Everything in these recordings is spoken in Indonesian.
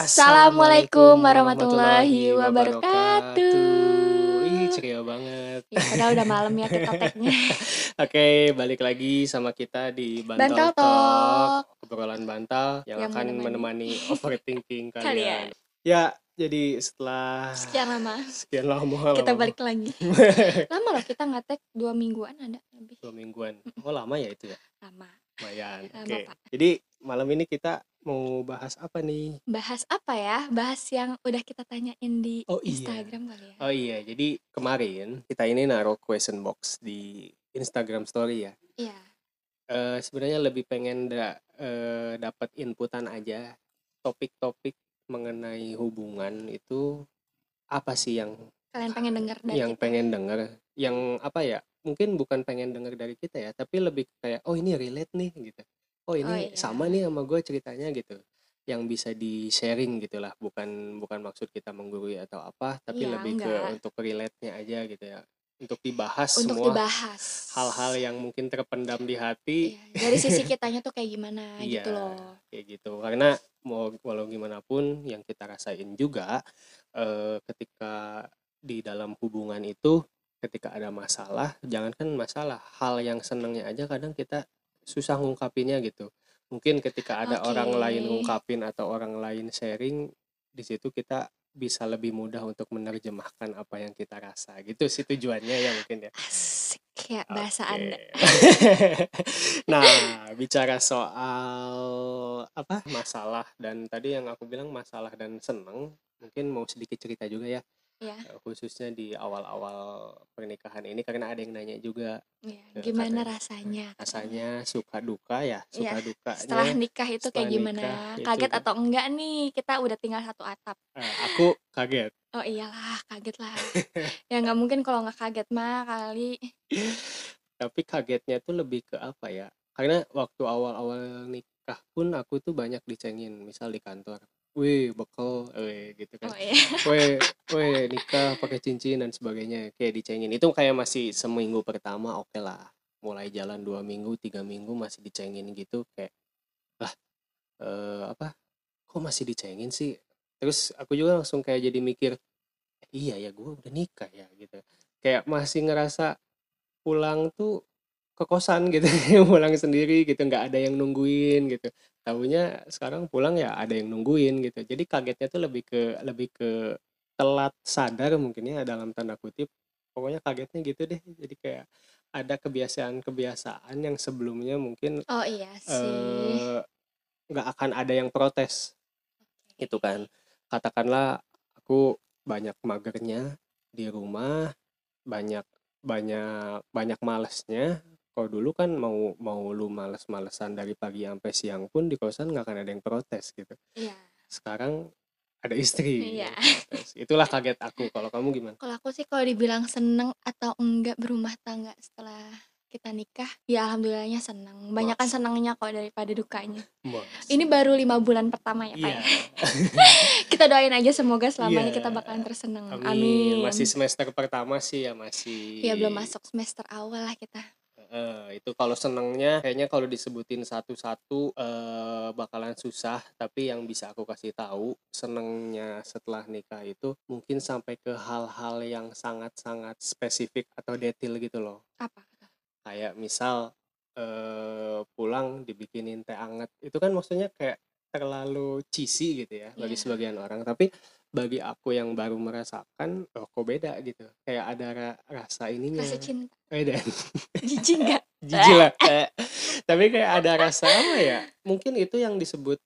Assalamualaikum warahmatullahi wabarakatuh. Ih, ceria banget. Ya, padahal udah malam ya kita tag-nya. Oke, balik lagi sama kita di Bantal, Bantal Talk, Talk. obrolan bantal yang, Yang akan menemani. menemani overthinking kalian. Kalian. Ya, jadi setelah Sekian lama sekian lama kita lama- balik lagi. Lama loh kita nggak tag dua mingguan ada lebih dua mingguan. Oh, lama ya itu ya? lama. Lumayan. Oke. Pak. Jadi malam ini kita mau bahas apa nih? Bahas apa ya? Bahas yang udah kita tanyain di Oh, iya. Instagram kali ya. Oh iya, jadi kemarin kita ini naruh question box di Instagram story ya. Iya. Eh, sebenarnya lebih pengen da, eh, dapat inputan aja topik-topik mengenai hubungan itu apa sih yang Kalian pengen dengar dari yang kita? pengen denger yang apa ya mungkin bukan pengen denger dari kita ya tapi lebih kayak oh ini relate nih gitu oh ini Oh, iya. sama nih sama gue ceritanya gitu yang bisa di sharing gitulah bukan bukan maksud kita menggurui atau apa tapi Iya, lebih ke enggak. untuk relate-nya aja gitu ya untuk dibahas Untuk semua dibahas. hal-hal yang mungkin terpendam di hati Iya, dari sisi kitanya tuh kayak gimana Iya. gitu loh. kayak gitu karena mau walau gimana pun yang kita rasain juga eh, ketika di dalam hubungan itu ketika ada masalah jangankan masalah hal yang senangnya aja kadang kita susah ngungkapinnya gitu mungkin ketika ada Oke. orang lain ngungkapin atau orang lain sharing di situ kita bisa lebih mudah untuk menerjemahkan apa yang kita rasa gitu sih tujuannya ya mungkin ya Asik ya bahasa. Anda. nah, bicara soal apa masalah dan tadi yang aku bilang masalah dan seneng, mungkin mau sedikit cerita juga ya, Ya, eh, khususnya di awal-awal pernikahan ini karena ada yang nanya juga ya. Ya, Gimana katanya. rasanya? rasanya suka duka ya, suka Iya, dukanya. Setelah nikah itu setelah kayak gimana? nikah Kaget tuh. atau enggak nih? Kita udah tinggal satu atap. Eh, aku kaget. Oh iyalah, kaget lah. ya nggak mungkin kalau nggak kaget mah kali. Tapi kagetnya tuh lebih ke apa ya? Karena waktu awal-awal nikah pun aku tuh banyak dicengin, misal di kantor. Wih, bekal, weh gitu kan. Oh iya. Weh, weh nikah pakai cincin dan sebagainya kayak dicengin itu kayak masih seminggu pertama oke lah mulai jalan dua minggu tiga minggu masih dicengin gitu kayak lah eh, apa kok masih dicengin sih terus aku juga langsung kayak jadi mikir iya ya gue udah nikah ya gitu kayak masih ngerasa pulang tuh ke kosan gitu pulang sendiri gitu nggak ada yang nungguin gitu. Tahunya sekarang pulang ya ada yang nungguin gitu. Jadi kagetnya tuh lebih ke lebih ke telat sadar mungkin ya dalam tanda kutip. Pokoknya kagetnya gitu deh. Jadi kayak ada kebiasaan-kebiasaan yang sebelumnya mungkin Oh iya sih. eh, nggak akan ada yang protes. Gitu kan. Katakanlah aku banyak magernya di rumah banyak banyak banyak malesnya kalau dulu kan mau mau lu males-malesan dari pagi sampai siang pun di kosan nggak akan ada yang protes gitu Iya. sekarang ada istri Iya. yang protes. itulah kaget aku kalau kamu gimana Kalau aku sih kalau dibilang seneng atau enggak berumah tangga setelah kita nikah, ya alhamdulillahnya seneng. Banyak kan senangnya kok daripada dukanya. Mas. Ini baru lima bulan pertama ya Pak. iya ya? kita doain aja semoga selamanya Iya. kita bakalan terseneng. amin. Amin. masih semester pertama sih ya masih Ya belum masuk semester awal lah kita. Eh, itu kalau senengnya kayaknya kalau disebutin satu-satu eh, bakalan susah tapi yang bisa aku kasih tahu senengnya setelah nikah itu mungkin sampai ke hal-hal yang sangat-sangat spesifik atau detail gitu loh Apa? kayak misal eh, pulang dibikinin teh anget itu kan maksudnya kayak terlalu cheesy gitu ya bagi Iya. sebagian orang tapi bagi aku yang baru merasakan oh kok beda gitu. Kayak ada ra- rasa ininya. Rasa cinta. beda Jijik enggak? jijik lah Eh, tapi kayak ada rasa apa ya? Mungkin itu yang disebut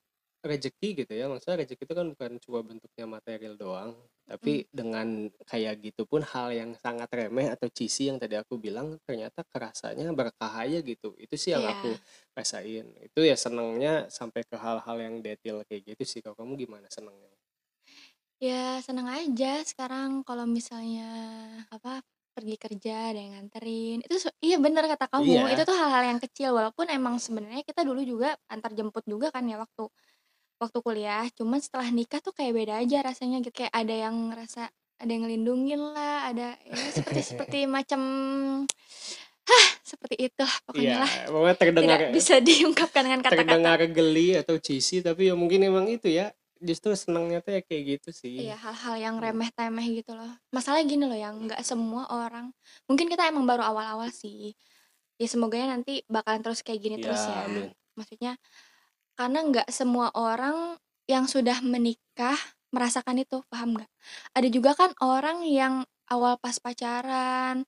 rezeki gitu ya. Maksudnya rezeki itu kan bukan cuma bentuknya material doang tapi dengan kayak gitu pun hal yang sangat remeh atau cheesy yang tadi aku bilang ternyata kerasanya berkah aja gitu. Itu sih yang Iya. aku rasain. Itu ya senangnya sampai ke hal-hal yang detail kayak gitu sih. Kalau kamu gimana senangnya Ya seneng aja sekarang kalau misalnya apa pergi kerja ada yang nganterin. Itu se- iya bener kata kamu Iya. itu tuh hal-hal yang kecil. Walaupun emang sebenarnya kita dulu juga antar jemput juga kan ya waktu waktu kuliah. Cuman setelah nikah tuh kayak beda aja rasanya gitu. Kayak ada yang ngerasa ada yang ngelindungin lah ada ya seperti seperti macam hah seperti itu lah pokoknya Iya, lah. pokoknya terdengar tidak bisa diungkapkan dengan kata-kata. terdengar geli atau cheesy tapi ya mungkin emang itu ya justru senangnya tuh ya kayak gitu sih Iya, hal-hal yang Hmm. remeh-temeh gitu loh. Masalahnya gini loh, yang nggak semua orang mungkin kita emang baru awal-awal sih. Ya semoganya nanti bakalan terus kayak gini terus ya ya. amin Maksudnya karena nggak semua orang yang sudah menikah merasakan itu, paham nggak? Ada juga kan orang yang awal pas pacaran,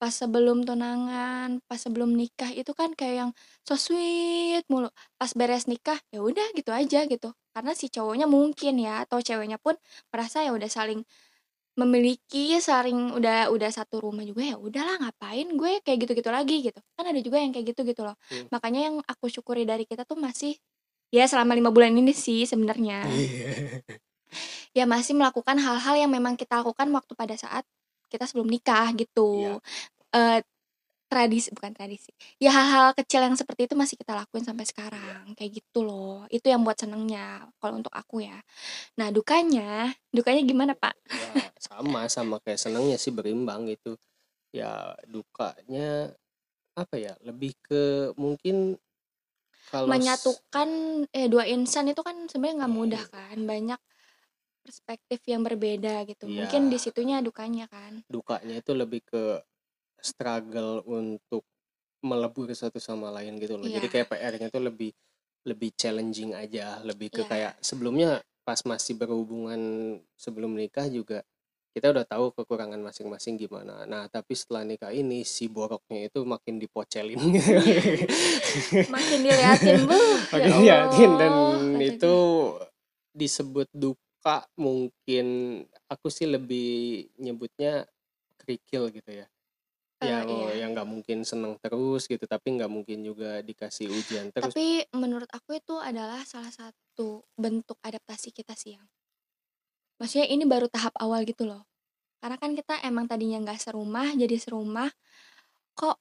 pas sebelum tunangan, pas sebelum nikah itu kan kayak yang so sweet mulu. Pas beres nikah ya udah gitu aja gitu. Karena si cowoknya mungkin ya atau ceweknya pun merasa ya udah saling memiliki, saling udah udah satu rumah juga ya udahlah ngapain gue kayak gitu-gitu lagi gitu. Kan ada juga yang kayak gitu gitu loh. Hmm. Makanya yang aku syukuri dari kita tuh masih ya selama lima bulan ini sih sebenarnya Iya. ya masih melakukan hal-hal yang memang kita lakukan waktu pada saat kita sebelum nikah Iya. gitu. Eh tradisi bukan tradisi. Ya hal-hal kecil yang seperti itu masih kita lakuin sampai Iya. sekarang. Kayak gitu loh. Itu yang buat senengnya kalau untuk aku ya. Nah, dukanya, dukanya gimana, Pak? ya sama sama kayak senangnya sih berimbang gitu ya dukanya apa ya lebih ke mungkin kalau Menyatukan eh dua insan itu kan sebenarnya nggak mudah Iya. kan. Banyak perspektif yang berbeda gitu. Iya. Mungkin di situnya dukanya kan. dukanya itu lebih ke struggle untuk melebur satu sama lain gitu loh. Jadi Iya. kayak PR-nya tuh lebih lebih challenging aja, lebih ke Iya. kayak sebelumnya pas masih berhubungan sebelum nikah juga kita udah tahu kekurangan masing-masing gimana. Nah, tapi setelah nikah ini si boroknya itu makin dipocelin. Makin diliatin, buh. Makin Ya diliatin dan kata itu disebut duka mungkin aku sih lebih nyebutnya kerikil gitu ya. Ya, Eh, iya. yang nggak mungkin seneng terus gitu, tapi nggak mungkin juga dikasih ujian terus. Tapi menurut aku itu adalah salah satu bentuk adaptasi kita sih yang. Maksudnya ini baru tahap awal gitu loh. Karena kan kita emang tadinya nggak serumah, jadi serumah. Kok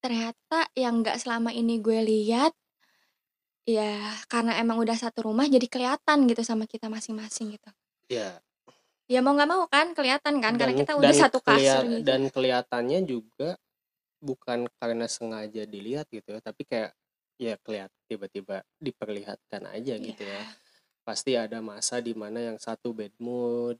ternyata yang nggak selama ini gue lihat, ya karena emang udah satu rumah jadi kelihatan gitu sama kita masing-masing gitu. Ya, Ya mau nggak mau kan kelihatan kan karena dan kita udah satu kasur gitu. dan kelihatannya juga bukan karena sengaja dilihat gitu ya, tapi kayak ya kelihat tiba-tiba diperlihatkan aja gitu Iya. ya. Pasti ada masa di mana yang satu bad mood,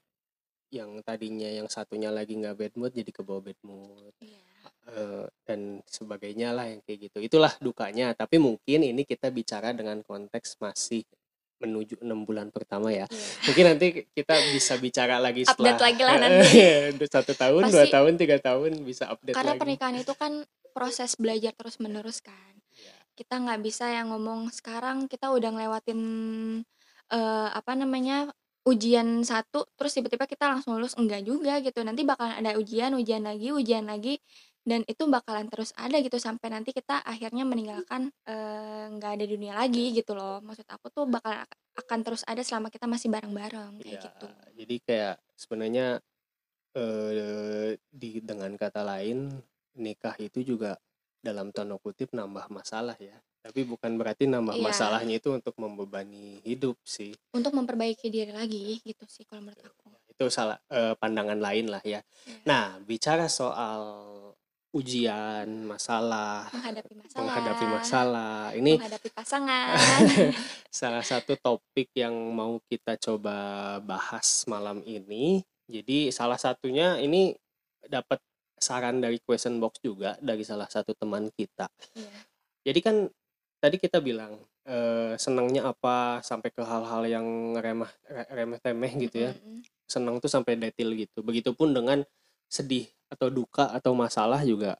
yang tadinya yang satunya lagi nggak bad mood jadi kebawa bad mood. Iya. eh, dan sebagainya lah yang kayak gitu. Itulah dukanya. Tapi mungkin ini kita bicara dengan konteks masih menuju enam bulan pertama ya. Iya. Mungkin nanti kita bisa bicara lagi setelah Update lagi lah nanti. satu tahun, dua Pasti tahun, tiga tahun bisa update karena lagi. pernikahan itu kan proses belajar terus menerus kan. Ya, kita nggak bisa yang ngomong sekarang kita udah ngelewatin eh, apa namanya ujian satu terus tiba-tiba kita langsung lulus enggak juga gitu nanti bakalan ada ujian ujian lagi ujian lagi dan itu bakalan terus ada gitu sampai nanti kita akhirnya meninggalkan eh, nggak ada dunia lagi gitu loh maksud aku tuh bakal akan terus ada selama kita masih bareng-bareng kayak ya, gitu jadi kayak sebenarnya eh, di dengan kata lain nikah itu juga dalam tanda kutip nambah masalah ya. Tapi bukan berarti nambah Iya. masalahnya itu untuk membebani hidup sih. untuk memperbaiki diri lagi gitu sih kalau menurut aku Itu salah eh, pandangan lain lah ya. Iya. Nah, bicara soal ujian, masalah, menghadapi masalah menghadapi masalah, ini menghadapi pasangan salah satu topik yang mau kita coba bahas malam ini. Jadi salah satunya ini dapat saran dari question box juga dari salah satu teman kita. Iya. Jadi kan tadi kita bilang eh, senangnya apa sampai ke hal-hal yang remeh remeh temeh gitu ya. Mm-mm. Senang tuh sampai detail gitu. Begitupun dengan sedih atau duka atau masalah juga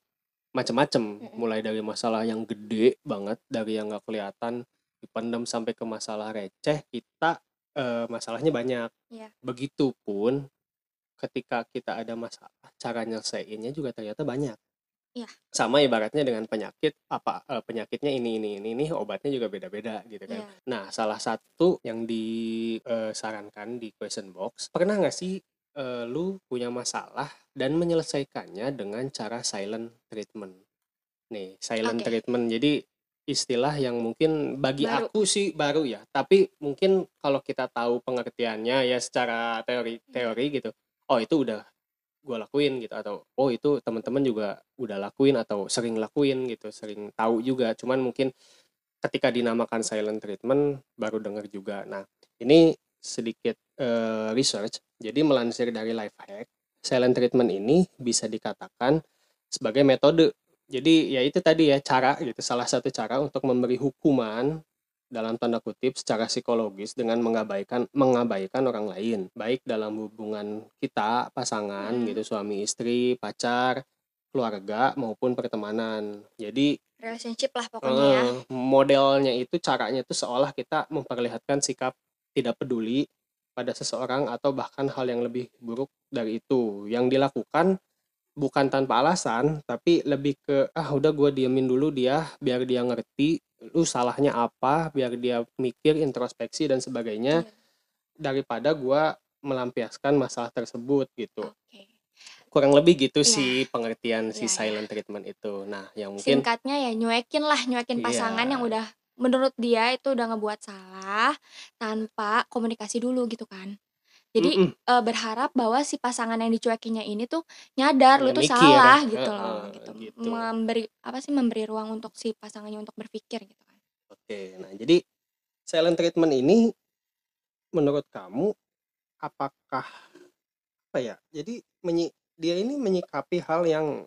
macem-macem. Mm-mm. Mulai dari masalah yang gede banget dari yang nggak kelihatan dipendam sampai ke masalah receh kita eh, masalahnya banyak. Iya. Begitupun ketika kita ada masalah cara nyelesainnya juga ternyata banyak. Iya. Sama ibaratnya dengan penyakit apa eh, penyakitnya ini ini ini ini obatnya juga beda-beda gitu kan. Iya. Nah, salah satu yang disarankan di question box, pernah nggak sih eh, lu punya masalah dan menyelesaikannya dengan cara silent treatment? Nih, silent Oke. treatment. Jadi istilah yang mungkin bagi Baru. aku sih baru ya, tapi mungkin kalau kita tahu pengertiannya ya secara teori teori gitu, oh itu udah gue lakuin gitu atau oh itu teman-teman juga udah lakuin atau sering lakuin gitu, sering tahu juga. Cuman mungkin ketika dinamakan silent treatment baru dengar juga. Nah, ini sedikit uh, research, jadi melansir dari life hack, silent treatment ini bisa dikatakan sebagai metode. Jadi ya itu tadi ya cara gitu, salah satu cara untuk memberi hukuman dalam tanda kutip secara psikologis dengan mengabaikan mengabaikan orang lain, baik dalam hubungan kita pasangan hmm. gitu suami istri, pacar, keluarga maupun pertemanan. Jadi relationship lah pokoknya uh, ya. Modelnya itu caranya itu seolah kita memperlihatkan sikap tidak peduli pada seseorang atau bahkan hal yang lebih buruk dari itu yang dilakukan bukan tanpa alasan tapi lebih ke ah udah gue diemin dulu dia biar dia ngerti lu salahnya apa biar dia mikir introspeksi dan sebagainya yeah. daripada gue melampiaskan masalah tersebut gitu okay. kurang lebih gitu yeah. sih pengertian yeah, si iya. silent yeah. treatment itu nah yang mungkin singkatnya ya nyuekin lah nyuekin iya. pasangan yeah. yang udah menurut dia itu udah ngebuat salah tanpa komunikasi dulu gitu kan. Jadi mm -mm. Uh, berharap bahwa si pasangan yang dicuekinya ini tuh nyadar lu tuh mikir. salah gitu loh, gitu. gitu. Memberi apa sih memberi ruang untuk si pasangannya untuk berpikir gitu kan. Oke, nah jadi silent treatment ini menurut kamu apakah apa ya? Jadi menyi dia ini menyikapi hal yang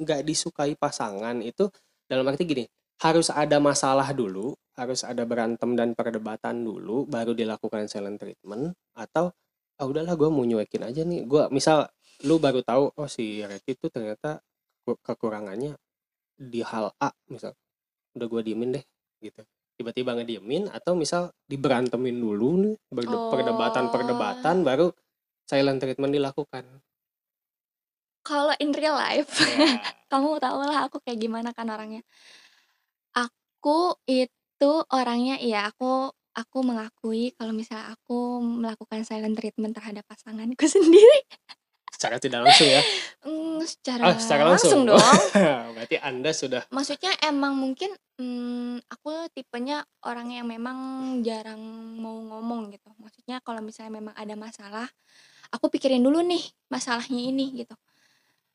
nggak disukai pasangan itu dalam arti gini, harus ada masalah dulu, harus ada berantem dan perdebatan dulu, baru dilakukan silent treatment, atau ah udahlah gue mau nyuekin aja nih, gue misal lu baru tahu oh si Reki itu ternyata kekurangannya di hal A misal, udah gue diemin deh gitu, tiba-tiba ngediemin atau misal diberantemin dulu nih, oh. perdebatan-perdebatan baru silent treatment dilakukan. Kalau in real life, yeah. kamu tau lah aku kayak gimana kan orangnya Aku itu orangnya iya, aku aku mengakui kalau misalnya aku melakukan silent treatment terhadap pasanganku sendiri. Secara tidak langsung ya? Hmm, secara Oh, secara langsung? langsung dong. Berarti Anda sudah Maksudnya emang mungkin, hmm, aku tipenya orang yang memang jarang mau ngomong gitu. Maksudnya kalau misalnya memang ada masalah, aku pikirin dulu nih masalahnya ini gitu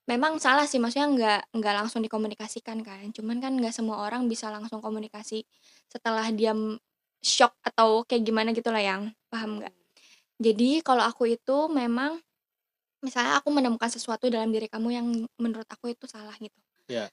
memang salah sih maksudnya nggak nggak langsung dikomunikasikan kan. Cuman kan nggak semua orang bisa langsung komunikasi setelah dia shock atau kayak gimana gitu lah yang paham nggak. Jadi kalau aku itu memang misalnya aku menemukan sesuatu dalam diri kamu yang menurut aku itu salah gitu. Yeah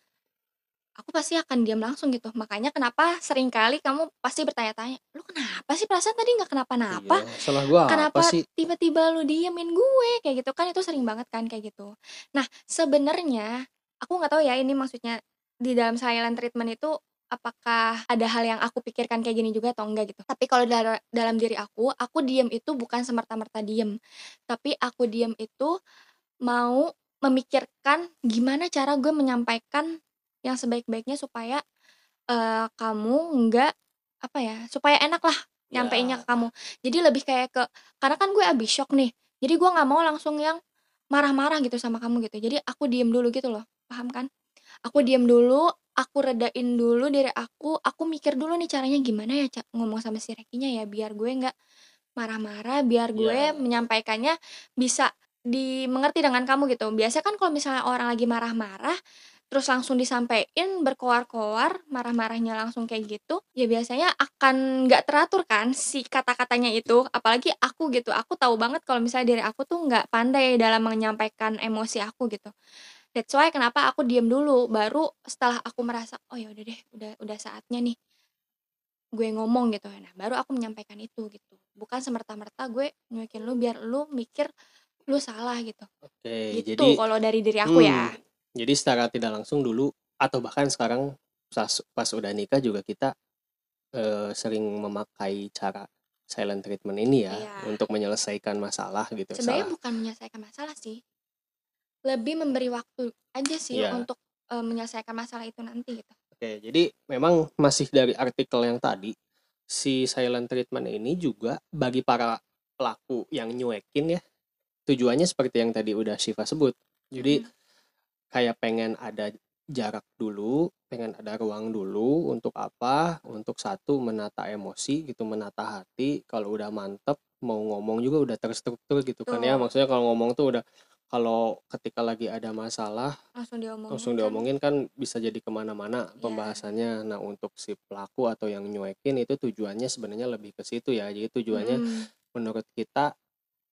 aku pasti akan diam langsung gitu. Makanya kenapa sering kali kamu pasti bertanya-tanya, "Lu kenapa sih perasaan tadi nggak kenapa-napa? Iya, salah gua Kenapa apa sih?" tiba-tiba lu diemin gue?" Kayak gitu kan itu sering banget kan kayak gitu. Nah, sebenarnya aku nggak tahu ya ini maksudnya di dalam silent treatment itu apakah ada hal yang aku pikirkan kayak gini juga atau enggak gitu. Tapi kalau dalam dalam diri aku, aku diem itu bukan semerta-merta diem. Tapi aku diem itu mau memikirkan gimana cara gue menyampaikan yang sebaik-baiknya supaya, uh, kamu nggak, apa ya, supaya enak lah nyampeinnya ke kamu. Jadi lebih kayak ke karena kan gue abis shock nih, jadi gue nggak mau langsung yang marah-marah gitu sama kamu gitu. Jadi aku diem dulu gitu loh, paham kan? Aku diem dulu, aku redain dulu diri aku, aku mikir dulu nih caranya gimana ya ngomong sama si Rekinya ya biar gue nggak marah-marah, biar gue menyampaikannya bisa dimengerti dengan kamu gitu. Biasanya kan kalau misalnya orang lagi marah-marah terus langsung disampaikan berkoar-koar marah-marahnya langsung kayak gitu ya biasanya akan nggak teratur kan si kata-katanya itu. Apalagi aku gitu aku tahu banget kalau misalnya diri aku tuh nggak pandai dalam menyampaikan emosi aku gitu. That's why kenapa aku diem dulu baru setelah aku merasa oh ya udah deh udah udah saatnya nih gue ngomong gitu. Nah baru aku menyampaikan itu gitu. Bukan semerta-merta gue nyuekin lu biar lu mikir lu salah gitu. Oke gitu jadi kalau dari diri aku ya. hmm, ya jadi secara tidak langsung dulu atau bahkan sekarang pas, pas udah nikah juga kita uh, sering memakai cara silent treatment ini ya iya. untuk menyelesaikan masalah gitu. Sebenarnya bukan menyelesaikan masalah sih, lebih memberi waktu aja sih iya. untuk uh, menyelesaikan masalah itu nanti gitu. Oke, jadi memang masih dari artikel yang tadi si silent treatment ini juga bagi para pelaku yang nyuekin ya tujuannya seperti yang tadi udah Shiva sebut. Jadi hmm kayak pengen ada jarak dulu, pengen ada ruang dulu untuk apa? Untuk satu menata emosi gitu, menata hati. Kalau udah mantep mau ngomong juga udah terstruktur gitu kan ya. Maksudnya kalau ngomong tuh udah kalau ketika lagi ada masalah langsung diomongin langsung kan diomongin kan bisa jadi ke mana-mana ya pembahasannya. Nah untuk si pelaku atau yang nyuekin itu tujuannya sebenarnya lebih ke situ ya. Jadi tujuannya mm, menurut kita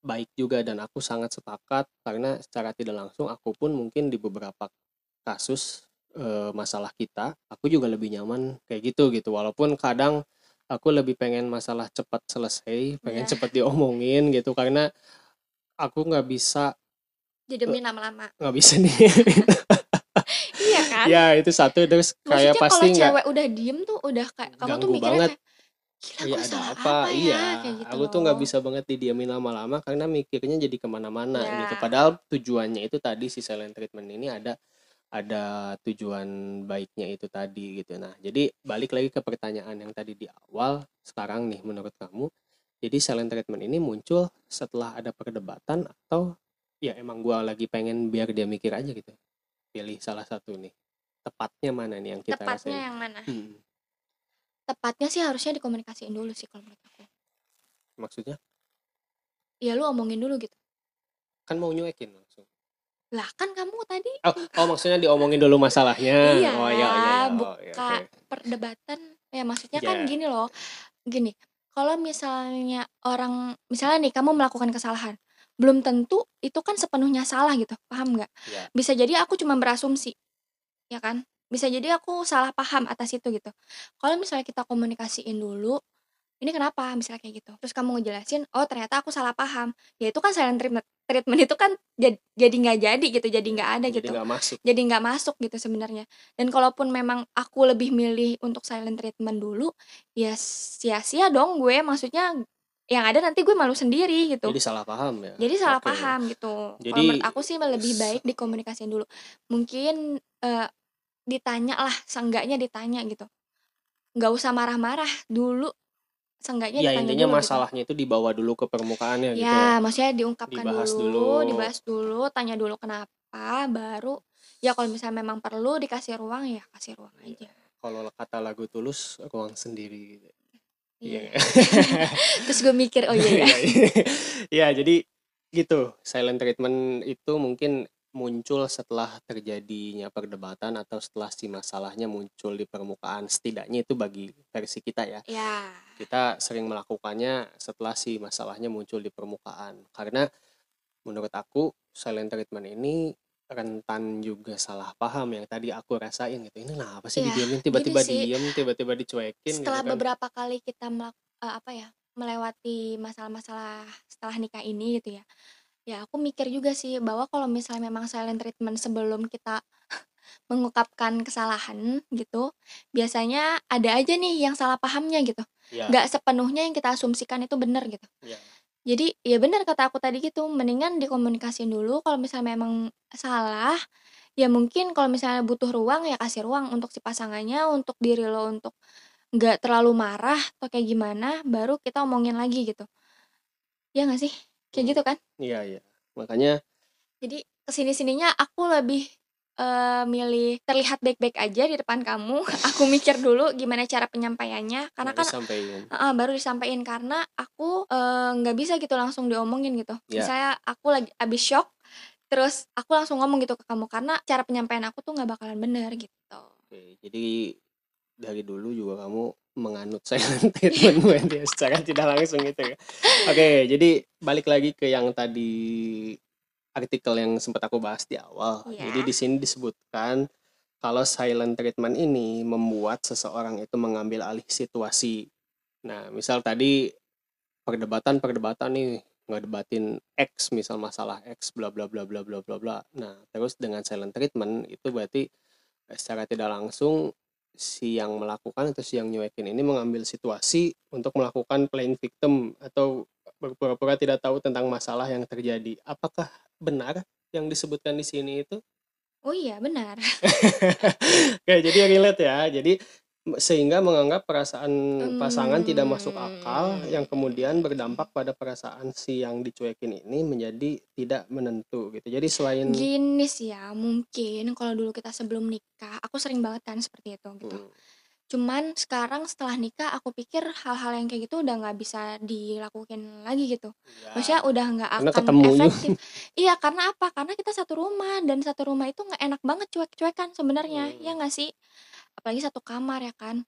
baik juga dan aku sangat sepakat karena secara tidak langsung aku pun mungkin di beberapa kasus eh, masalah kita aku juga lebih nyaman kayak gitu gitu. Walaupun kadang aku lebih pengen masalah cepat selesai pengen ya cepat diomongin gitu karena aku nggak bisa didemin lama-lama. nggak bisa nih. Iya kan? Ya itu satu. Terus kayak maksudnya kalau pasti nggak cewek udah diem tuh udah kayak kamu tuh mikirnya banget. kayak gila Iya gue ada salah apa? apa Iya, ya kayak gitu aku tuh nggak loh bisa banget didiamin lama-lama karena mikirnya jadi ke mana-mana gitu. ya Padahal tujuannya itu tadi si silent treatment ini ada ada tujuan baiknya itu tadi gitu. Nah, jadi balik lagi ke pertanyaan yang tadi di awal. Sekarang nih, menurut kamu, jadi silent treatment ini muncul setelah ada perdebatan atau ya emang gua lagi pengen biar dia mikir aja gitu. Pilih salah satu nih. Tepatnya mana nih yang kita tepatnya rasain? yang mana Hmm, tepatnya sih harusnya dikomunikasiin dulu sih kalau menurut aku maksudnya ya lu omongin dulu gitu kan mau nyuekin langsung. lah kan kamu tadi Oh, oh maksudnya diomongin dulu masalahnya. iya Oh iya iya iya. Oh iya buka oke. perdebatan ya maksudnya kan Ya. gini loh gini kalau misalnya orang misalnya nih kamu melakukan kesalahan belum tentu itu kan sepenuhnya salah gitu paham nggak Ya. bisa jadi aku cuma berasumsi ya kan bisa jadi aku salah paham atas itu gitu. Kalau misalnya kita komunikasiin dulu ini kenapa misalnya kayak gitu. Terus kamu ngejelasin oh ternyata aku salah paham. Ya itu kan silent treatment treatment itu kan jad- jadi nggak jadi gitu jadi nggak ada Jadi gitu. nggak masuk. jadi nggak masuk gitu sebenarnya. Dan kalaupun memang aku lebih milih untuk silent treatment dulu ya sia-sia dong gue. Maksudnya yang ada nanti gue malu sendiri gitu. Jadi salah paham ya. jadi salah Oke. paham gitu. Kalau Jadi menurut aku sih lebih baik dikomunikasiin dulu. Mungkin eh, ditanya lah seenggaknya ditanya gitu nggak usah marah-marah dulu seenggaknya ya intinya dulu gitu masalahnya itu dibawa dulu ke permukaannya gitu ya ya. maksudnya diungkapkan Dibahas dulu, dulu. dibahas dulu tanya dulu kenapa baru ya kalau misalnya memang perlu dikasih ruang ya kasih ruang Iya. aja Kalau kata lagu tulus ruang sendiri gitu. iya Iya. terus gue mikir oh iya ya. Ya, jadi gitu. Silent treatment itu mungkin muncul setelah terjadinya perdebatan atau setelah si masalahnya muncul di permukaan. Setidaknya itu bagi versi kita ya. ya Kita sering melakukannya setelah si masalahnya muncul di permukaan. Karena menurut aku silent treatment ini rentan juga salah paham yang tadi aku rasain gitu. Ini kenapa sih Iya, didiamin tiba-tiba diem, tiba-tiba dicuekin gitu setelah kan. beberapa kali kita melak eh, apa ya melewati masalah-masalah setelah nikah ini gitu ya ya aku mikir juga sih bahwa kalau misalnya memang silent treatment sebelum kita mengungkapkan kesalahan gitu biasanya ada aja nih yang salah pahamnya gitu. Ya, nggak sepenuhnya yang kita asumsikan itu benar gitu. Ya. jadi ya benar kata aku tadi gitu mendingan dikomunikasiin dulu kalau misalnya memang salah ya mungkin kalau misalnya butuh ruang ya kasih ruang untuk si pasangannya untuk diri lo untuk nggak terlalu marah atau kayak gimana baru kita omongin lagi gitu. Ya nggak sih kayak gitu kan Iya, iya. Makanya jadi ke sini sininya aku lebih eh, milih terlihat baik-baik aja di depan kamu aku mikir dulu gimana cara penyampaiannya karena baru kan. Heeh, baru disampaikan karena aku eh, nggak bisa gitu langsung diomongin gitu. Ya. Misalnya aku lagi abis shock, terus aku langsung ngomong gitu ke kamu karena cara penyampaian aku tuh nggak bakalan bener gitu. Oke, jadi dari dulu juga kamu menganut silent treatment ya, secara tidak langsung gitu ya. Oke, jadi balik lagi ke yang tadi artikel yang sempat aku bahas di awal. Iya. Jadi di sini disebutkan kalau silent treatment ini membuat seseorang itu mengambil alih situasi. Nah, misal tadi perdebatan-perdebatan nih ngedebatin X misal masalah X bla bla bla bla bla bla bla. Nah, terus dengan silent treatment itu berarti secara tidak langsung si yang melakukan atau si yang nyuekin ini mengambil situasi untuk melakukan playing victim atau berpura-pura tidak tahu tentang masalah yang terjadi. Apakah benar yang disebutkan di sini itu? Oh iya benar. Oke, jadi relate ya. Jadi sehingga menganggap perasaan pasangan tidak masuk akal yang kemudian berdampak pada perasaan si yang dicuekin ini menjadi tidak menentu gitu. Jadi selain Gini sih ya, mungkin kalau dulu kita sebelum nikah, aku sering banget kan seperti itu gitu. Hmm, Cuman sekarang setelah nikah aku pikir hal-hal yang kayak gitu udah nggak bisa dilakuin lagi gitu. Maksudnya Iya, udah nggak karena akan ketemu efektif. Iya, karena apa? Karena kita satu rumah dan satu rumah itu nggak enak banget cuek-cuekan sebenarnya, ya nggak sih? Apalagi satu kamar ya kan.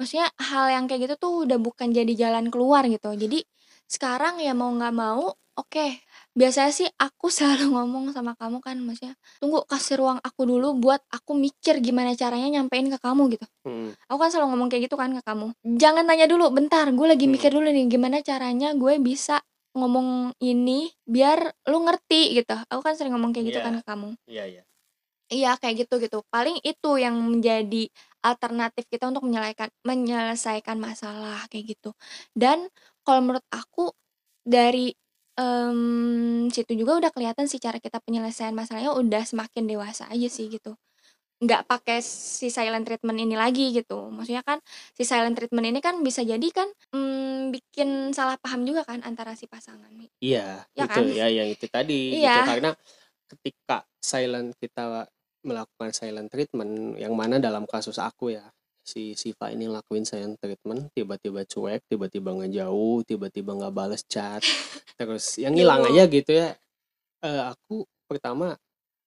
Maksudnya hal yang kayak gitu tuh udah bukan jadi jalan keluar gitu. Jadi sekarang ya mau nggak mau, oke. Biasanya sih aku selalu ngomong sama kamu kan, maksudnya, "Tunggu, kasih ruang aku dulu buat aku mikir gimana caranya nyampein ke kamu," gitu. Mhm. Aku kan selalu ngomong kayak gitu kan ke kamu. "Jangan tanya dulu, bentar, gue lagi mikir Mhm. dulu nih gimana caranya gue bisa ngomong ini biar lu ngerti," gitu. Aku kan sering ngomong kayak gitu kan Iya. ke kamu. Iya iya. Iya, kayak gitu gitu. Paling itu yang menjadi alternatif kita untuk menyelaikan menyelesaikan masalah kayak gitu. Dan kalau menurut aku dari, mmm, situ juga udah kelihatan sih cara kita penyelesaian masalahnya udah semakin dewasa aja sih gitu. Nggak pakai si silent treatment ini lagi gitu. Maksudnya kan si silent treatment ini kan bisa jadi kan, mmm, bikin salah paham juga kan antara si pasangan nih. Iya, Ya itu kan? ya yang itu tadi gitu. Iya. Karena ketika silent kita melakukan silent treatment, yang mana dalam kasus aku ya, si Siva ini lakuin silent treatment, tiba-tiba cuek, tiba-tiba ngejauh, tiba-tiba nggak bales chat, terus ya ngilang Duh. aja gitu ya. Eee, aku pertama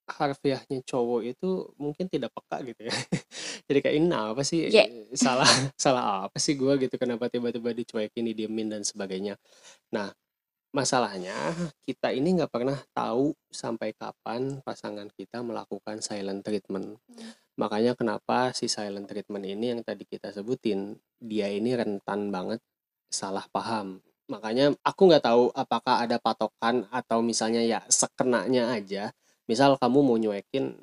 harfiahnya cowok itu mungkin tidak peka gitu ya. Jadi kayak, "Ini apa sih? Ye. Salah salah apa sih gua gitu, kenapa tiba-tiba dicuekin, didiemin dan sebagainya." Nah, masalahnya kita ini nggak pernah tahu sampai kapan pasangan kita melakukan silent treatment. Mmm. Makanya kenapa si silent treatment ini yang tadi kita sebutin, dia ini rentan banget salah paham. Makanya aku nggak tahu apakah ada patokan atau misalnya ya sekenanya aja, misal kamu mau nyuekin,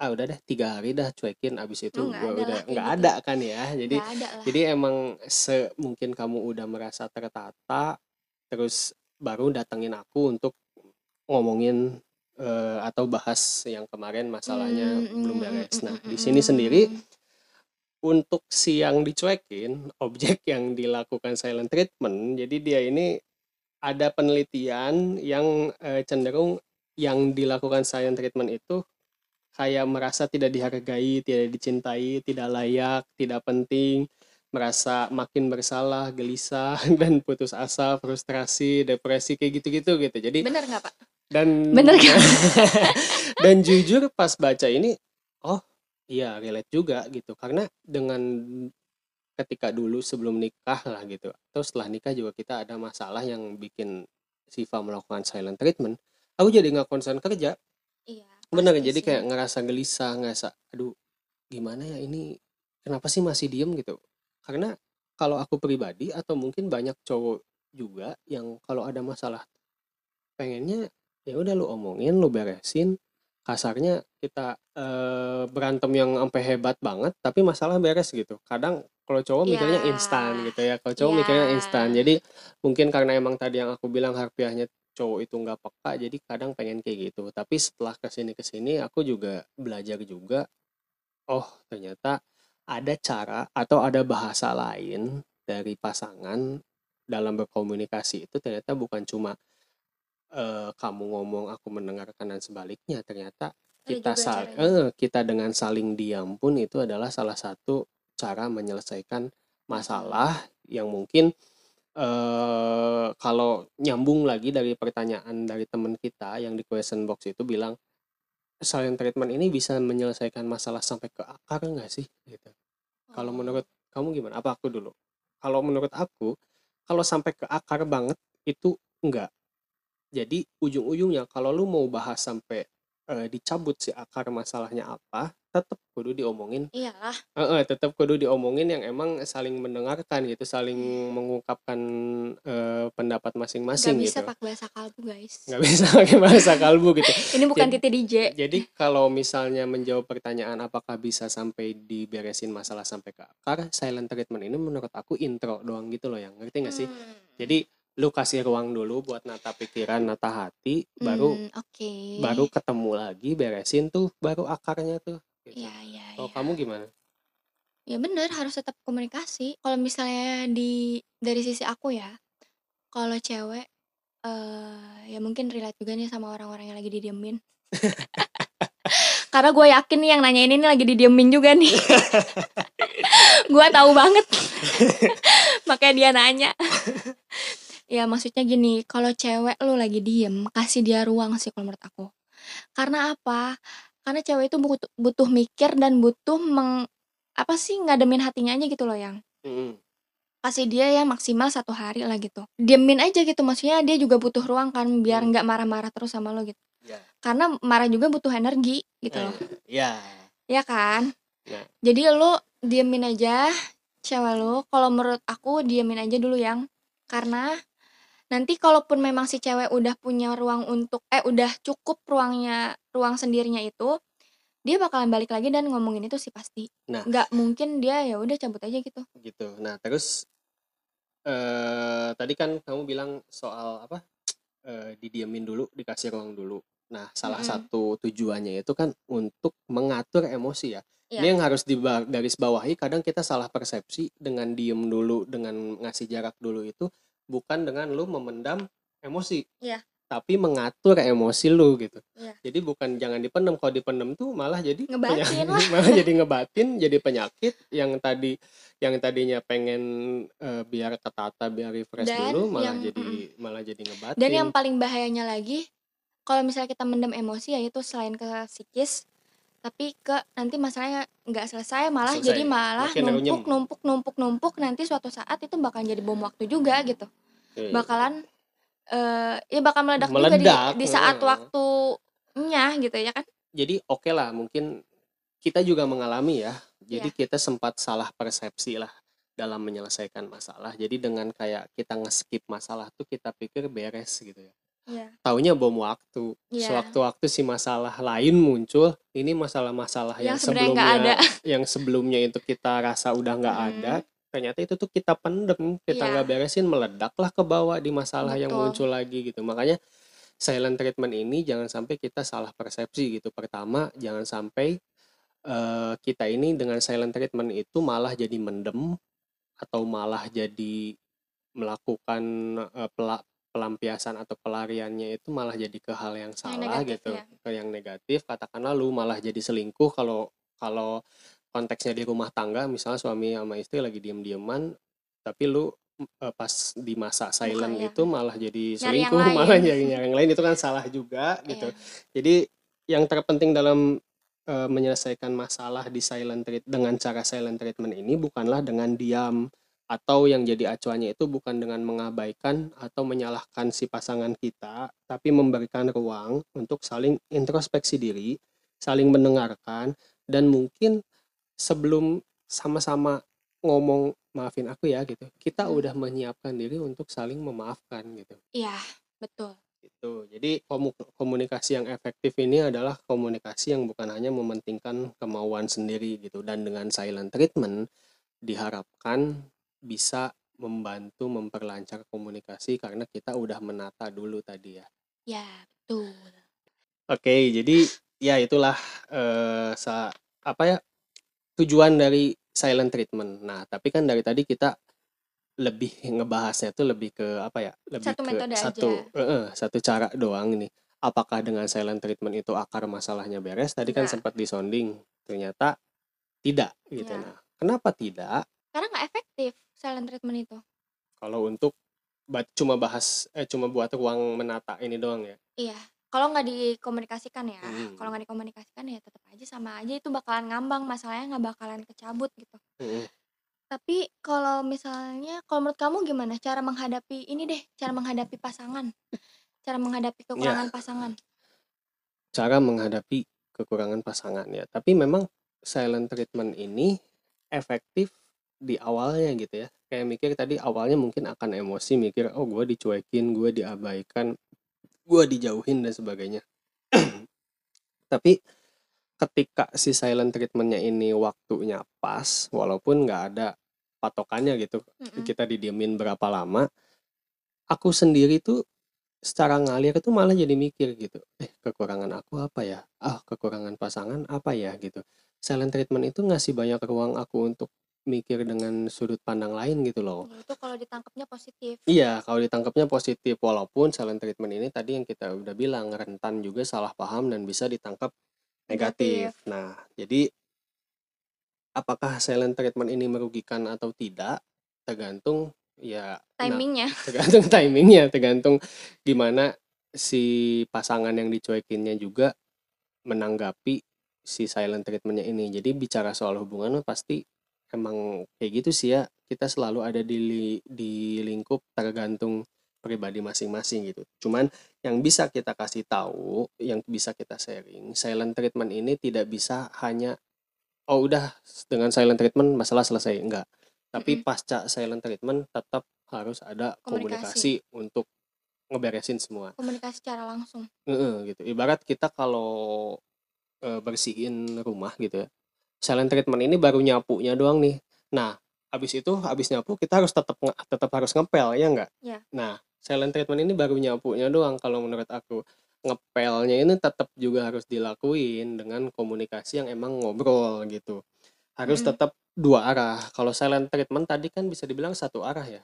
"Ah, udah deh 3 hari dah cuekin, abis itu Oh, ada udah" nggak gitu. ada kan ya. Jadi jadi emang se mungkin kamu udah merasa tertata, terus baru datengin aku untuk ngomongin, eee, atau bahas yang kemarin masalahnya Mmm, belum mhm beres. mhm Nah, mhm di sini sendiri mhm. untuk si yang dicuekin, objek yang dilakukan silent treatment, jadi dia ini ada penelitian yang, eee, cenderung yang dilakukan silent treatment itu kayak merasa tidak dihargai, tidak dicintai, tidak layak, tidak penting, merasa makin bersalah, gelisah, dan putus asa, frustrasi, depresi, kayak gitu-gitu gitu. Jadi Bener nggak, Pak? dan Bener nggak? dan jujur pas baca ini, oh iya relate juga gitu. Karena dengan ketika dulu sebelum nikah lah gitu, atau setelah nikah juga kita ada masalah yang bikin Siva melakukan silent treatment, aku jadi nggak konsen kerja. Iya, Bener, jadi kayak ngerasa gelisah, ngerasa, aduh gimana ya ini, kenapa sih masih diem gitu. Karena kalau aku pribadi atau mungkin banyak cowok juga yang kalau ada masalah pengennya ya udah lu omongin, lu beresin, kasarnya kita, eee, berantem yang ampe hebat banget tapi masalah beres gitu. Kadang kalau cowok Iya. mikirnya instan gitu ya, kalau cowok Iya. mikirnya instan. Jadi mungkin karena emang tadi yang aku bilang harfiahnya cowok itu nggak peka, jadi kadang pengen kayak gitu. Tapi setelah ke sini ke sini aku juga belajar juga, oh ternyata ada cara atau ada bahasa lain dari pasangan dalam berkomunikasi itu ternyata bukan cuma, eee, kamu ngomong aku mendengarkan dan sebaliknya. Ternyata kita sal heeh, kita dengan saling diam pun itu adalah salah satu cara menyelesaikan Masalah. yang mungkin, eee, kalau nyambung lagi dari pertanyaan dari temen kita yang di question box itu bilang, "Silent treatment ini bisa menyelesaikan masalah sampai ke akar nggak sih?" Gitu. Kalau Oh. menurut kamu gimana? Apa aku dulu? Kalau menurut aku, kalau sampai ke akar banget itu enggak. Jadi ujung-ujungnya kalau lu mau bahas sampai, eee, dicabut si akar masalahnya apa, tetep kudu diomongin Iyalah. heeh, tetep kudu diomongin yang emang saling mendengarkan gitu, saling mengungkapkan, eee, pendapat Nggak masing-masing bisa gitu. pakai bahasa kalbu, guys. Nggak bisa pakai bahasa kalbu gitu. Ini bukan Jad titik DJ. jadi kalau misalnya menjawab pertanyaan apakah bisa sampai diberesin masalah sampai ke akar, silent treatment ini menurut aku intro doang gitu loh yang, ngerti nggak sih? Mmm. Jadi lu kasih ruang dulu buat nata pikiran, nata hati, baru Mmm, oke. baru ketemu lagi, beresin tuh baru akarnya tuh, gitu. Iya iya Kalau iya. kamu gimana? Ya bener, harus tetap komunikasi. Kalau misalnya di dari sisi aku ya, kalau cewek, eee, ya mungkin relate juga nih sama orang-orang yang lagi didiemin. karena gue yakin nih yang nanyain ini lagi didiemin juga nih gue tahu banget makanya dia nanya ya maksudnya gini kalau cewek lu lagi diem kasih dia ruang sih kalau menurut aku karena apa karena cewek itu butuh, butuh mikir dan butuh meng apa sih ngademin hatinya aja gitu loh yang Mm-mm. kasih dia ya maksimal satu hari lah gitu diemin aja gitu maksudnya dia juga butuh ruang kan biar Hmm. nggak marah-marah terus sama lo gitu Ya. karena marah juga butuh energi gitu loh Eh, ya ya kan Ya. jadi lo diemin aja cewek lo kalau menurut aku diemin aja dulu yang karena nanti kalaupun memang si cewek udah punya ruang untuk eh udah cukup ruangnya ruang sendirinya itu dia bakalan balik lagi dan ngomongin itu sih pasti Nah. nggak mungkin dia ya udah cabut aja gitu gitu nah terus eh tadi kan kamu bilang soal apa eh didiemin dulu dikasih ruang dulu nah salah Mm-mm. satu tujuannya itu kan untuk mengatur emosi ya Iya. ini yang harus di garis bawahi kadang kita salah persepsi dengan diem dulu dengan ngasih jarak dulu itu bukan dengan lu memendam emosi Iya. tapi mengatur emosi lu gitu Iya. jadi bukan jangan dipendam kalau dipendam tuh malah jadi Ngebatin penyakit- lah. malah jadi ngebatin jadi penyakit yang tadi yang tadinya pengen eh, biar ketata biar refresh Dan dulu malah yang- jadi malah jadi ngebatin Dan yang paling bahayanya lagi, kalau misalnya kita mendem emosi ya itu selain ke psikis, tapi ke nanti masalahnya nggak selesai malah Selesai. jadi malah Makin numpuk runyem. numpuk numpuk numpuk nanti suatu saat itu bakal jadi bom waktu juga gitu. Iya. Bakalan eh ya bakal meledak, Meledak, juga di, di saat heeh. waktunya gitu ya kan. jadi oke lah mungkin kita juga mengalami ya jadi Iya. kita sempat salah persepsi lah dalam menyelesaikan masalah jadi dengan kayak kita nge-skip masalah tuh kita pikir beres gitu ya Iya. taunya bom waktu Iya. sewaktu-waktu si masalah lain muncul ini masalah-masalah yang, Yang sebelumnya ada. yang sebelumnya itu kita rasa udah nggak Hmm. ada ternyata itu tuh kita pendem kita Iya. nggak beresin meledaklah ke bawah di masalah yang Betul. muncul lagi gitu makanya silent treatment ini jangan sampai kita salah persepsi gitu pertama jangan sampai eh, kita ini dengan silent treatment itu malah jadi mendem atau malah jadi melakukan pela- pelampiasan atau pelariannya itu malah jadi ke hal yang salah negatif, gitu ya. ke yang negatif katakanlah lu malah jadi selingkuh kalau kalau konteksnya di rumah tangga misalnya suami sama istri lagi diem-dieman tapi lu eh, pas di masa silent ya. itu malah jadi Nyari yang selingkuh lain. malah nyari yang lain itu kan salah juga gitu Iya. jadi yang terpenting dalam eh, menyelesaikan masalah di silent treat dengan cara silent treatment ini bukanlah dengan diam atau yang jadi acuannya itu bukan dengan mengabaikan atau menyalahkan si pasangan kita, tapi memberikan ruang untuk saling introspeksi diri, saling mendengarkan, dan mungkin sebelum sama-sama ngomong maafin aku ya gitu, kita Hmm. udah menyiapkan diri untuk saling memaafkan gitu Iya, betul. gitu. Jadi komu- komunikasi yang efektif ini adalah komunikasi yang bukan hanya mementingkan kemauan sendiri gitu dan dengan silent treatment diharapkan bisa membantu memperlancar komunikasi karena kita udah menata dulu tadi ya. Ya, betul. Oke, jadi ya itulah eh, sa apa ya tujuan dari silent treatment. Nah, tapi kan dari tadi kita lebih ngebahasnya tuh lebih ke apa ya? Lebih Satu ke metode satu aja. eh, eh, satu cara doang ini. Apakah dengan silent treatment itu akar masalahnya beres? Tadi kan sempat disonding, ternyata tidak gitu. Iya. Nah, kenapa tidak? Karena nggak efektif silent treatment itu. Kalau untuk cuma bahas eh cuma buat ruang menata ini doang ya. Iya, kalau nggak dikomunikasikan ya, Hmm. kalau nggak dikomunikasikan ya tetap aja sama aja itu bakalan ngambang, masalahnya nggak bakalan kecabut gitu. Mm-mm. Tapi kalau misalnya, kalau menurut kamu gimana cara menghadapi ini deh, cara menghadapi pasangan, cara menghadapi Ya. kekurangan pasangan? cara menghadapi kekurangan pasangan ya. Tapi memang silent treatment ini efektif di awalnya gitu ya. Kayak mikir tadi awalnya mungkin akan emosi mikir oh gue dicuekin, gue diabaikan, gue dijauhin dan sebagainya. Tapi ketika si silent treatmentnya ini waktunya pas, walaupun nggak ada patokannya gitu, Mm-mm. kita didiemin berapa lama, aku sendiri tuh secara ngalir itu malah jadi mikir gitu eh kekurangan aku apa ya ah kekurangan pasangan apa ya gitu silent treatment itu ngasih banyak ruang aku untuk mikir dengan sudut pandang lain gitu loh Ya, itu kalau ditangkapnya positif. iya kalau ditangkapnya positif walaupun silent treatment ini tadi yang kita udah bilang rentan juga salah paham dan bisa ditangkap negatif. Nah, jadi apakah silent treatment ini merugikan atau tidak tergantung ya nah, timingnya tergantung timingnya tergantung gimana si pasangan yang dicuekinnya juga menanggapi si silent treatmentnya ini jadi bicara soal hubungan pasti emang kayak gitu sih ya. Kita selalu ada di di lingkup tergantung pribadi masing-masing gitu. Cuman yang bisa kita kasih tahu yang bisa kita sharing silent treatment ini tidak bisa hanya oh udah dengan silent treatment masalah selesai. Enggak. Tapi mm-hmm. pasca silent treatment tetap harus ada komunikasi, komunikasi untuk ngeberesin semua. Komunikasi secara langsung. E gitu. Ibarat kita kalau e, bersihin rumah gitu ya silent treatment ini baru nyapunya doang nih nah habis itu habis nyapu kita harus tetap tetap harus ngepel ya enggak ya. nah silent treatment ini baru nyapunya doang kalau menurut aku ngepelnya ini tetap juga harus dilakuin dengan komunikasi yang emang ngobrol gitu. Harus mm. tetap dua arah. Kalau silent treatment tadi kan bisa dibilang satu arah ya.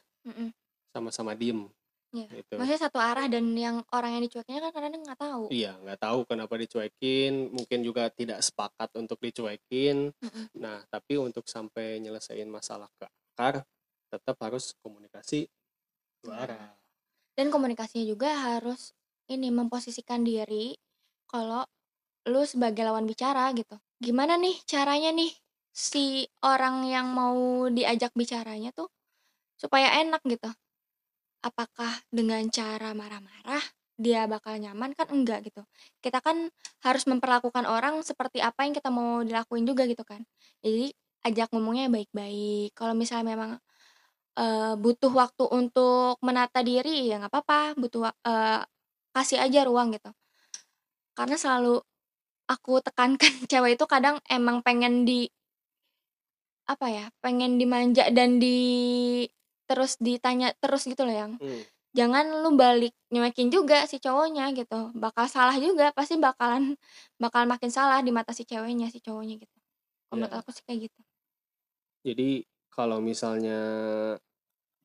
Sama-sama diem. Ya. Gitu. Maksudnya satu arah dan yang orang yang dicuekinnya kan kadang nggak tahu. Iya, nggak tahu kenapa dicuekin, mungkin juga tidak sepakat untuk dicuekin. Mm-mm. Nah, tapi untuk sampai nyelesain masalah ke akar, tetap harus komunikasi dua iya. arah. Dan komunikasinya juga harus ini memposisikan diri kalau lu sebagai lawan bicara gitu. Gimana nih caranya nih si orang yang mau diajak bicaranya tuh supaya enak gitu. Apakah dengan cara marah-marah dia bakal nyaman kan enggak gitu. Kita kan harus memperlakukan orang seperti apa yang kita mau dilakuin juga gitu kan. Jadi ajak ngomongnya baik-baik. Kalau misalnya memang uh, butuh waktu untuk menata diri ya nggak apa-apa, butuh uh, kasih aja ruang gitu. Karena selalu aku tekankan cewek itu kadang emang pengen di apa ya, pengen dimanja dan di terus ditanya terus gitu loh yang. Hmm. Jangan lu balik nyuekin juga si cowoknya gitu. Bakal salah juga, pasti bakalan bakal makin salah di mata si ceweknya, si cowoknya gitu. Kalau yeah. aku sih kayak gitu. Jadi kalau misalnya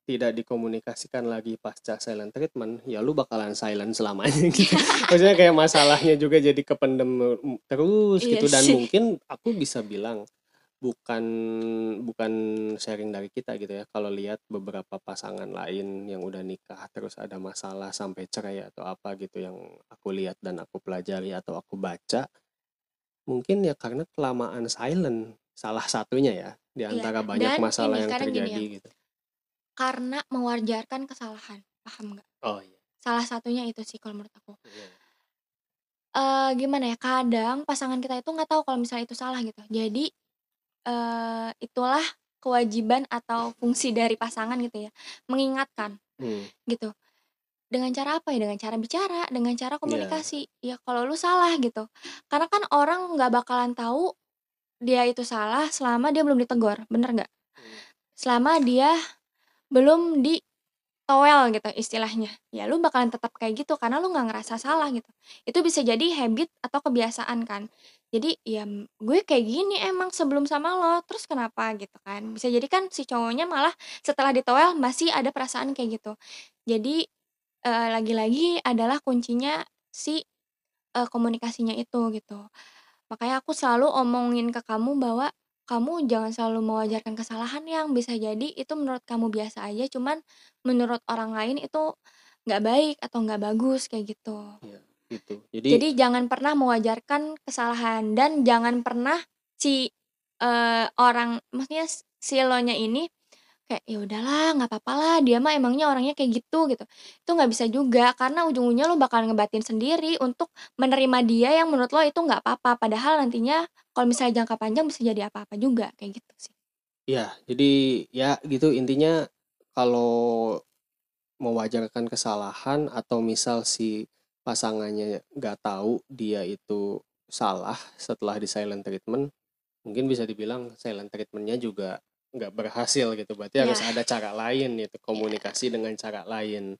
tidak dikomunikasikan lagi pasca silent treatment, ya lu bakalan silent selamanya gitu. Maksudnya kayak masalahnya juga jadi kependem terus iya gitu dan sih. mungkin aku bisa bilang bukan bukan sharing dari kita gitu ya. Kalau lihat beberapa pasangan lain yang udah nikah terus ada masalah sampai cerai atau apa gitu yang aku lihat dan aku pelajari atau aku baca, mungkin ya karena kelamaan silent salah satunya ya di iya, antara iya. banyak masalah yang terjadi ya, gitu karena mewajarkan kesalahan, paham nggak? Oh iya. Salah satunya itu sih kalau menurut aku. Iya. Uh, gimana ya, kadang pasangan kita itu nggak tahu kalau misalnya itu salah gitu. Jadi, uh, itulah kewajiban atau fungsi dari pasangan gitu ya, mengingatkan, Hmm. gitu. Dengan cara apa ya? Dengan cara bicara, dengan cara iya. komunikasi. Ya kalau lu salah gitu. Karena kan orang nggak bakalan tahu dia itu salah selama dia belum ditegur, bener nggak? Hmm. Selama dia belum di towel gitu istilahnya. Ya lu bakalan tetap kayak gitu karena lu nggak ngerasa salah gitu. Itu bisa jadi habit atau kebiasaan kan. Jadi ya gue kayak gini emang sebelum sama lo terus kenapa gitu kan? Bisa jadi kan si cowoknya malah setelah ditowel masih ada perasaan kayak gitu. Jadi uh, lagi-lagi adalah kuncinya si uh, komunikasinya itu gitu. Makanya aku selalu omongin ke kamu bahwa kamu jangan selalu mewajarkan kesalahan yang bisa jadi itu menurut kamu biasa aja, cuman menurut orang lain itu nggak baik atau nggak bagus kayak gitu. Iya, gitu. Jadi Jadi jangan pernah mewajarkan kesalahan dan jangan pernah si uh, orang maksudnya si lo nya ini kayak ya udahlah nggak apa-apa lah dia mah emangnya orangnya kayak gitu gitu. Itu nggak bisa juga karena ujung-ujungnya lo bakal ngebatin sendiri untuk menerima dia yang menurut lo itu nggak apa-apa padahal nantinya kalau misalnya jangka panjang bisa jadi apa-apa juga kayak gitu sih. Ya jadi ya gitu. Intinya kalau mewajarkan kesalahan atau misal si pasangannya nggak tahu dia itu salah setelah di silent treatment mungkin bisa dibilang silent treatmentnya juga nggak berhasil gitu berarti yeah. harus ada cara lain gitu komunikasi yeah. dengan cara lain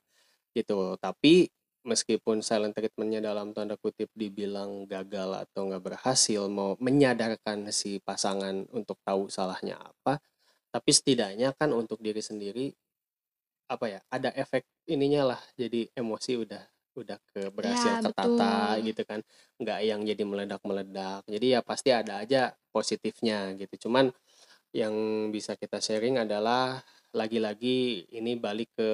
gitu tapi meskipun silent treatmentnya dalam tanda kutip dibilang gagal atau nggak berhasil mau menyadarkan si pasangan untuk tahu salahnya apa tapi setidaknya kan untuk diri sendiri apa ya ada efek ininya lah jadi emosi udah udah ke berhasil Ya, tertata betul. gitu kan nggak yang jadi meledak-meledak jadi ya pasti ada aja positifnya gitu cuman yang bisa kita sharing adalah lagi-lagi ini balik ke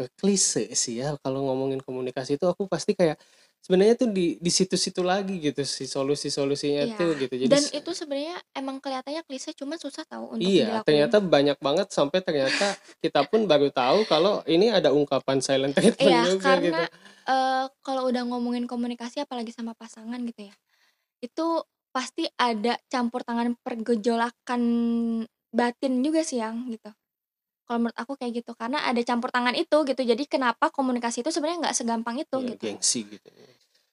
ke klise sih ya kalau ngomongin komunikasi itu aku pasti kayak sebenarnya tuh di di situ-situ lagi gitu si solusi-solusinya Iya, tuh gitu jadi dan itu sebenarnya emang kelihatannya klise cuman susah tahu untuk Iya, dilakuin. ternyata banyak banget sampai ternyata kita pun baru tahu kalau ini ada ungkapan silent treatment Iya, juga karena gitu. uh, kalau udah ngomongin komunikasi apalagi sama pasangan gitu ya, itu pasti ada campur tangan pergejolakan batin juga sih yang gitu. Kalau menurut aku kayak gitu, karena ada campur tangan itu gitu. Jadi kenapa komunikasi itu sebenarnya nggak segampang itu Ya, gitu. gengsi gitu.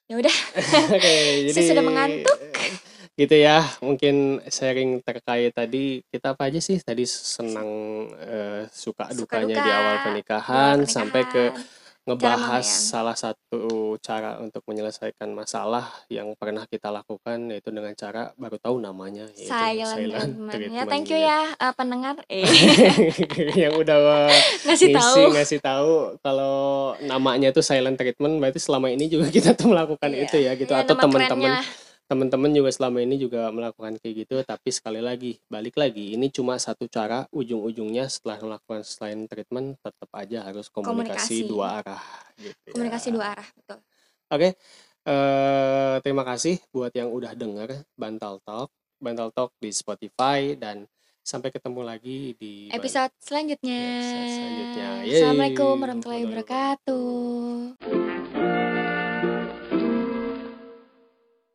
Ya udah. Oke, jadi Saya sudah mengantuk. gitu ya. Mungkin sharing terkait tadi kita apa aja sih? Tadi senang eh, suka Suka dukanya duka, di awal pernikahan awal sampai ke pernikahan. Ngebahas ya. salah satu cara untuk menyelesaikan masalah yang pernah kita lakukan yaitu dengan cara baru tahu namanya yaitu Silent silent treatment. Ya, treatment thank you gitu. ya uh, pendengar. Eh, yang udah ngasih ngisi tahu. ngasih tahu kalau namanya tuh silent treatment berarti selama ini juga kita tuh melakukan Iya. itu ya gitu Ya, atau teman-teman. Teman-teman juga selama ini juga melakukan kayak gitu tapi sekali lagi balik lagi ini cuma satu cara ujung-ujungnya setelah melakukan silent treatment tetap aja harus komunikasi, Komunikasi. dua arah gitu Komunikasi ya. dua arah, betul. Oke, eh, terima kasih buat yang udah denger Bantal Talk, Bantal Talk di Spotify dan sampai ketemu lagi di Episode selanjutnya. Episode selanjutnya. Yeay. Assalamualaikum warahmatullahi wabarakatuh.